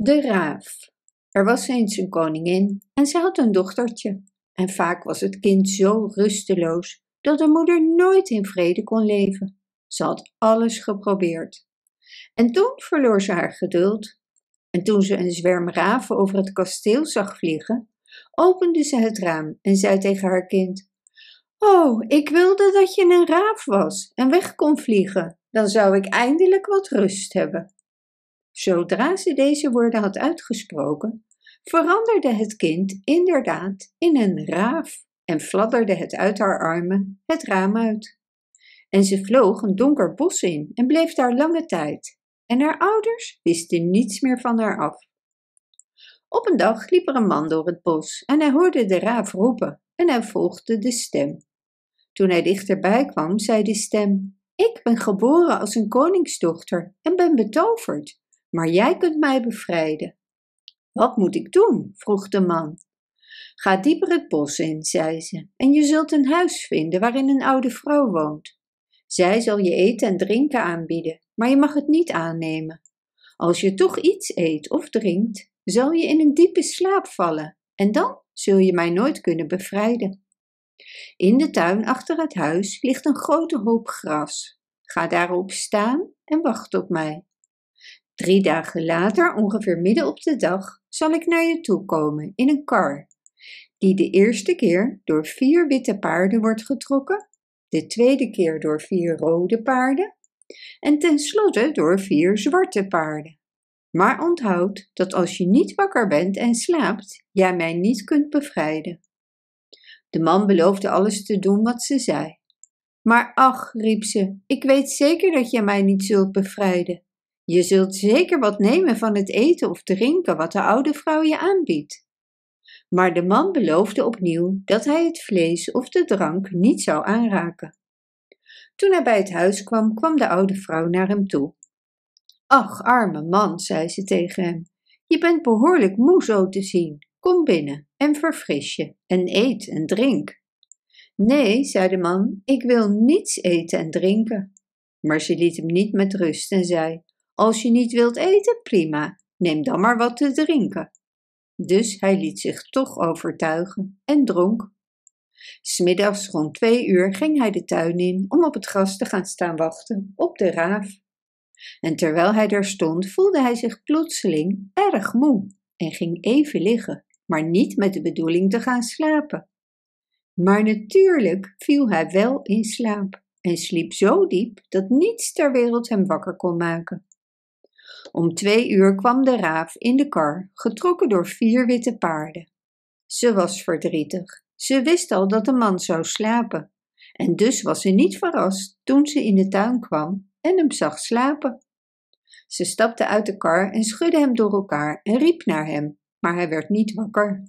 De raaf. Er was eens een koningin en ze had een dochtertje. En vaak was het kind zo rusteloos dat de moeder nooit in vrede kon leven. Ze had alles geprobeerd. En toen verloor ze haar geduld. En toen ze een zwerm raven over het kasteel zag vliegen, opende ze het raam en zei tegen haar kind: Oh, ik wilde dat je een raaf was en weg kon vliegen. Dan zou ik eindelijk wat rust hebben. Zodra ze deze woorden had uitgesproken, veranderde het kind inderdaad in een raaf en fladderde het uit haar armen het raam uit. En ze vloog een donker bos in en bleef daar lange tijd, en haar ouders wisten niets meer van haar af. Op een dag liep er een man door het bos en hij hoorde de raaf roepen en hij volgde de stem. Toen hij dichterbij kwam, zei de stem: Ik ben geboren als een koningsdochter en ben betoverd maar jij kunt mij bevrijden. Wat moet ik doen? vroeg de man. Ga dieper het bos in, zei ze, en je zult een huis vinden waarin een oude vrouw woont. Zij zal je eten en drinken aanbieden, maar je mag het niet aannemen. Als je toch iets eet of drinkt, zal je in een diepe slaap vallen en dan zul je mij nooit kunnen bevrijden. In de tuin achter het huis ligt een grote hoop gras. Ga daarop staan en wacht op mij. Drie dagen later, ongeveer midden op de dag, zal ik naar je toe komen in een kar, die de eerste keer door vier witte paarden wordt getrokken, de tweede keer door vier rode paarden en tenslotte door vier zwarte paarden. Maar onthoud dat als je niet wakker bent en slaapt, jij mij niet kunt bevrijden. De man beloofde alles te doen wat ze zei. Maar ach, riep ze, ik weet zeker dat jij mij niet zult bevrijden. Je zult zeker wat nemen van het eten of drinken wat de oude vrouw je aanbiedt. Maar de man beloofde opnieuw dat hij het vlees of de drank niet zou aanraken. Toen hij bij het huis kwam, kwam de oude vrouw naar hem toe. Ach, arme man, zei ze tegen hem, je bent behoorlijk moe zo te zien. Kom binnen en verfris je en eet en drink. Nee, zei de man, ik wil niets eten en drinken. Maar ze liet hem niet met rust en zei: als je niet wilt eten, prima, neem dan maar wat te drinken. Dus hij liet zich toch overtuigen en dronk. Smiddags rond twee uur ging hij de tuin in om op het gras te gaan staan wachten op de raaf. En terwijl hij daar stond, voelde hij zich plotseling erg moe en ging even liggen, maar niet met de bedoeling te gaan slapen. Maar natuurlijk viel hij wel in slaap en sliep zo diep dat niets ter wereld hem wakker kon maken. Om twee uur kwam de raaf in de kar, getrokken door vier witte paarden. Ze was verdrietig. Ze wist al dat de man zou slapen. En dus was ze niet verrast toen ze in de tuin kwam en hem zag slapen. Ze stapte uit de kar en schudde hem door elkaar en riep naar hem, maar hij werd niet wakker.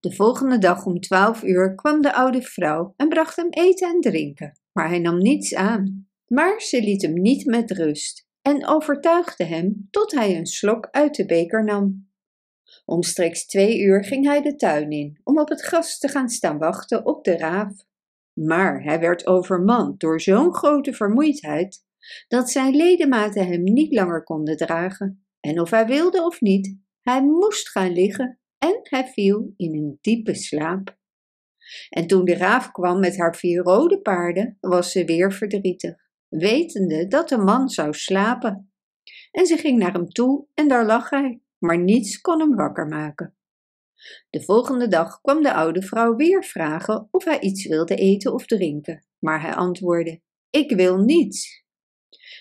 De volgende dag om twaalf uur kwam de oude vrouw en bracht hem eten en drinken, maar hij nam niets aan. Maar ze liet hem niet met rust en overtuigde hem tot hij een slok uit de beker nam. Omstreeks twee uur ging hij de tuin in om op het gras te gaan staan wachten op de raaf. Maar hij werd overmand door zo'n grote vermoeidheid dat zijn ledematen hem niet langer konden dragen. En of hij wilde of niet, hij moest gaan liggen en hij viel in een diepe slaap. En toen de raaf kwam met haar vier rode paarden, was ze weer verdrietig wetende dat de man zou slapen. En ze ging naar hem toe en daar lag hij, maar niets kon hem wakker maken. De volgende dag kwam de oude vrouw weer vragen of hij iets wilde eten of drinken, maar hij antwoordde: Ik wil niets.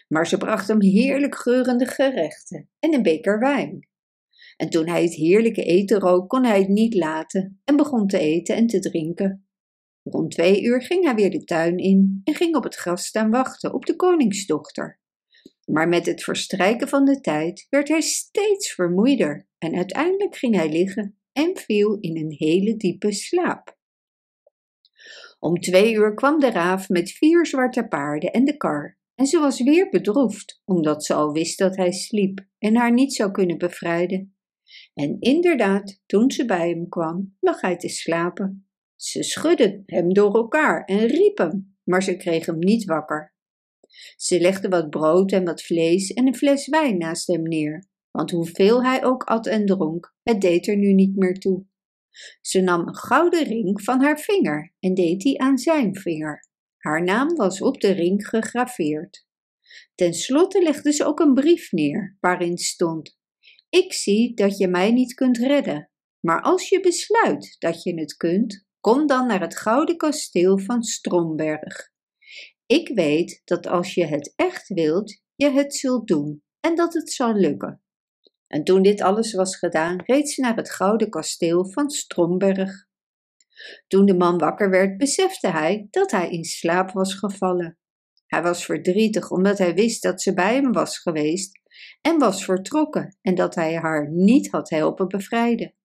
Maar ze bracht hem heerlijk geurende gerechten en een beker wijn. En toen hij het heerlijke eten rook, kon hij het niet laten en begon te eten en te drinken. Rond twee uur ging hij weer de tuin in en ging op het gras staan wachten op de koningsdochter. Maar met het verstrijken van de tijd werd hij steeds vermoeider en uiteindelijk ging hij liggen en viel in een hele diepe slaap. Om twee uur kwam de raaf met vier zwarte paarden en de kar en ze was weer bedroefd, omdat ze al wist dat hij sliep en haar niet zou kunnen bevrijden. En inderdaad, toen ze bij hem kwam, lag hij te slapen. Ze schudden hem door elkaar en riep hem, maar ze kreeg hem niet wakker. Ze legde wat brood en wat vlees en een fles wijn naast hem neer, want hoeveel hij ook at en dronk, het deed er nu niet meer toe. Ze nam een gouden ring van haar vinger en deed die aan zijn vinger. Haar naam was op de ring gegraveerd. Ten slotte legde ze ook een brief neer, waarin stond: Ik zie dat je mij niet kunt redden, maar als je besluit dat je het kunt, kom dan naar het gouden kasteel van Stromberg. Ik weet dat als je het echt wilt, je het zult doen en dat het zal lukken. En toen dit alles was gedaan, reed ze naar het gouden kasteel van Stromberg. Toen de man wakker werd, besefte hij dat hij in slaap was gevallen. Hij was verdrietig omdat hij wist dat ze bij hem was geweest en was vertrokken en dat hij haar niet had helpen bevrijden.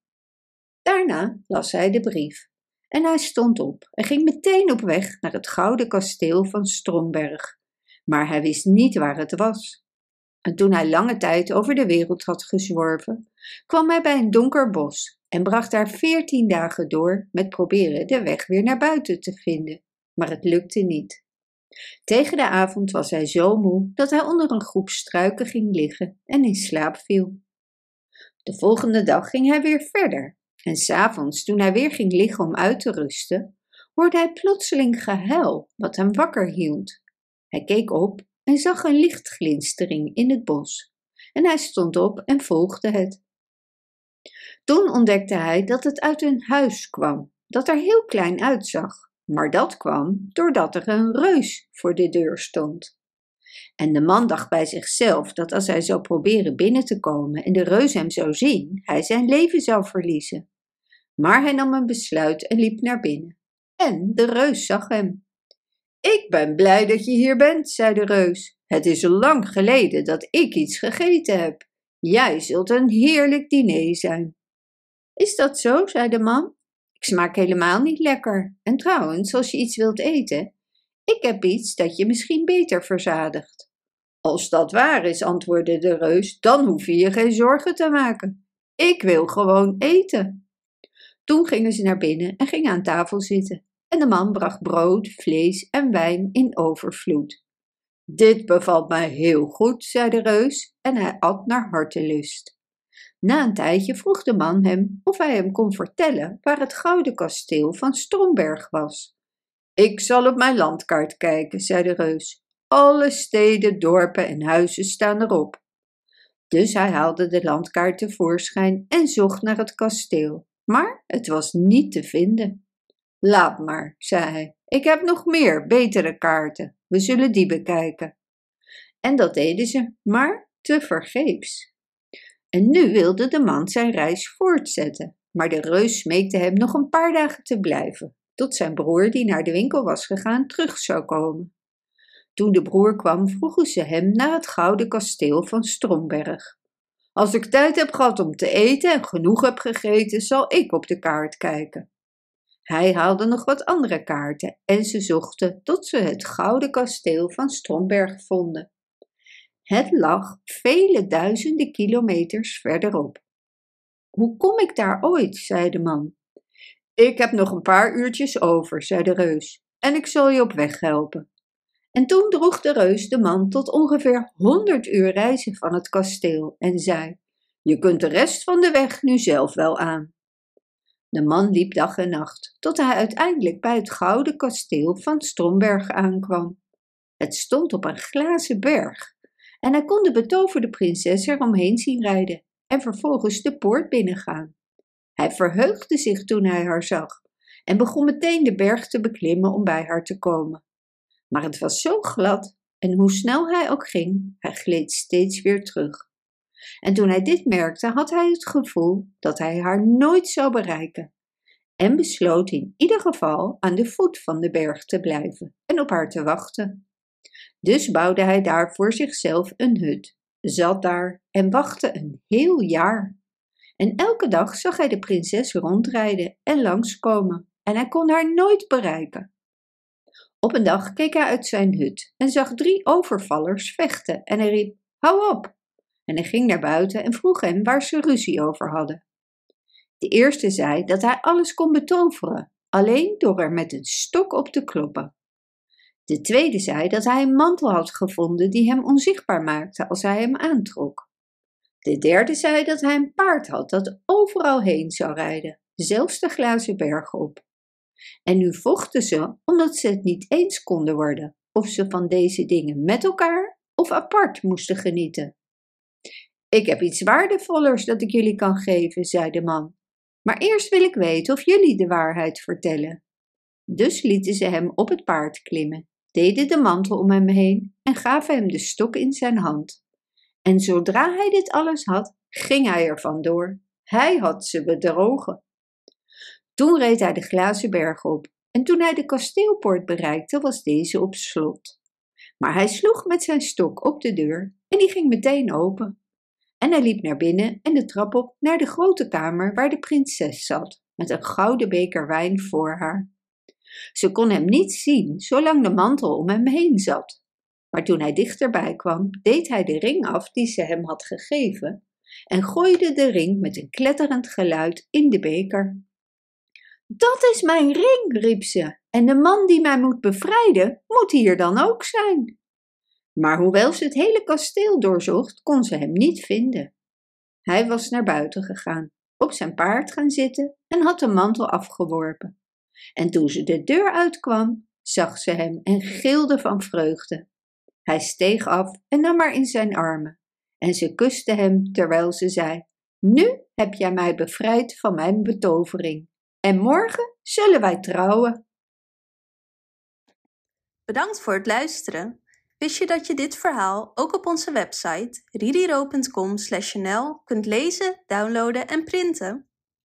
Daarna las hij de brief en hij stond op en ging meteen op weg naar het gouden kasteel van Stromberg, maar hij wist niet waar het was. En toen hij lange tijd over de wereld had gezworven, kwam hij bij een donker bos en bracht daar veertien dagen door met proberen de weg weer naar buiten te vinden, maar het lukte niet. Tegen de avond was hij zo moe dat hij onder een groep struiken ging liggen en in slaap viel. De volgende dag ging hij weer verder en s'avonds, toen hij weer ging liggen om uit te rusten, hoorde hij plotseling gehuil wat hem wakker hield. Hij keek op en zag een lichtglinstering in het bos en hij stond op en volgde het. Toen ontdekte hij dat het uit een huis kwam, dat er heel klein uitzag, maar dat kwam doordat er een reus voor de deur stond. En de man dacht bij zichzelf dat als hij zou proberen binnen te komen en de reus hem zou zien, hij zijn leven zou verliezen. Maar hij nam een besluit en liep naar binnen. En de reus zag hem. Ik ben blij dat je hier bent, zei de reus. Het is lang geleden dat ik iets gegeten heb. Jij zult een heerlijk diner zijn. Is dat zo? zei de man. Ik smaak helemaal niet lekker. En trouwens, als je iets wilt eten, ik heb iets dat je misschien beter verzadigt. Als dat waar is, antwoordde de reus, dan hoef je je geen zorgen te maken. Ik wil gewoon eten. Toen gingen ze naar binnen en gingen aan tafel zitten. En de man bracht brood, vlees en wijn in overvloed. Dit bevalt mij heel goed, zei de reus, en hij at naar hartelust. Na een tijdje vroeg de man hem of hij hem kon vertellen waar het gouden kasteel van Stromberg was. Ik zal op mijn landkaart kijken, zei de reus. Alle steden, dorpen en huizen staan erop. Dus hij haalde de landkaart tevoorschijn en zocht naar het kasteel, maar het was niet te vinden. Laat maar, zei hij. Ik heb nog meer, betere kaarten. We zullen die bekijken. En dat deden ze, maar te vergeefs. En nu wilde de man zijn reis voortzetten, maar de reus smeekte hem nog een paar dagen te blijven, tot zijn broer, die naar de winkel was gegaan, terug zou komen. Toen de broer kwam, vroegen ze hem naar het gouden kasteel van Stromberg. Als ik tijd heb gehad om te eten en genoeg heb gegeten, zal ik op de kaart kijken. Hij haalde nog wat andere kaarten en ze zochten tot ze het gouden kasteel van Stromberg vonden. Het lag vele duizenden kilometers verderop. Hoe kom ik daar ooit? zei de man. Ik heb nog een paar uurtjes over, zei de reus, en ik zal je op weg helpen. En toen droeg de reus de man tot ongeveer honderd uur reizen van het kasteel en zei: Je kunt de rest van de weg nu zelf wel aan. De man liep dag en nacht, tot hij uiteindelijk bij het gouden kasteel van Stromberg aankwam. Het stond op een glazen berg en hij kon de betoverde prinses eromheen zien rijden en vervolgens de poort binnengaan. Hij verheugde zich toen hij haar zag en begon meteen de berg te beklimmen om bij haar te komen. Maar het was zo glad en hoe snel hij ook ging, hij gleed steeds weer terug. En toen hij dit merkte, had hij het gevoel dat hij haar nooit zou bereiken en besloot in ieder geval aan de voet van de berg te blijven en op haar te wachten. Dus bouwde hij daar voor zichzelf een hut, zat daar en wachtte een heel jaar. En elke dag zag hij de prinses rondrijden en langskomen, en hij kon haar nooit bereiken. Op een dag keek hij uit zijn hut en zag drie overvallers vechten en hij riep: Hou op! En hij ging naar buiten en vroeg hen waar ze ruzie over hadden. De eerste zei dat hij alles kon betoveren, alleen door er met een stok op te kloppen. De tweede zei dat hij een mantel had gevonden die hem onzichtbaar maakte als hij hem aantrok. De derde zei dat hij een paard had dat overal heen zou rijden, zelfs de glazen berg op. En nu vochten ze omdat ze het niet eens konden worden of ze van deze dingen met elkaar of apart moesten genieten. Ik heb iets waardevollers dat ik jullie kan geven, zei de man. Maar eerst wil ik weten of jullie de waarheid vertellen. Dus lieten ze hem op het paard klimmen, deden de mantel om hem heen en gaven hem de stok in zijn hand. En zodra hij dit alles had, ging hij er vandoor. Hij had ze bedrogen. Toen reed hij de glazen berg op en toen hij de kasteelpoort bereikte, was deze op slot. Maar hij sloeg met zijn stok op de deur en die ging meteen open. En hij liep naar binnen en de trap op naar de grote kamer waar de prinses zat, met een gouden beker wijn voor haar. Ze kon hem niet zien, zolang de mantel om hem heen zat. Maar toen hij dichterbij kwam, deed hij de ring af die ze hem had gegeven en gooide de ring met een kletterend geluid in de beker. Dat is mijn ring, riep ze, en de man die mij moet bevrijden, moet hier dan ook zijn. Maar hoewel ze het hele kasteel doorzocht, kon ze hem niet vinden. Hij was naar buiten gegaan, op zijn paard gaan zitten en had de mantel afgeworpen. En toen ze de deur uitkwam, zag ze hem en gilde van vreugde. Hij steeg af en nam haar in zijn armen, en ze kuste hem terwijl ze zei: Nu heb jij mij bevrijd van mijn betovering, en morgen zullen wij trouwen. Bedankt voor het luisteren. Wist je dat je dit verhaal ook op onze website ririro.com/nl kunt lezen, downloaden en printen?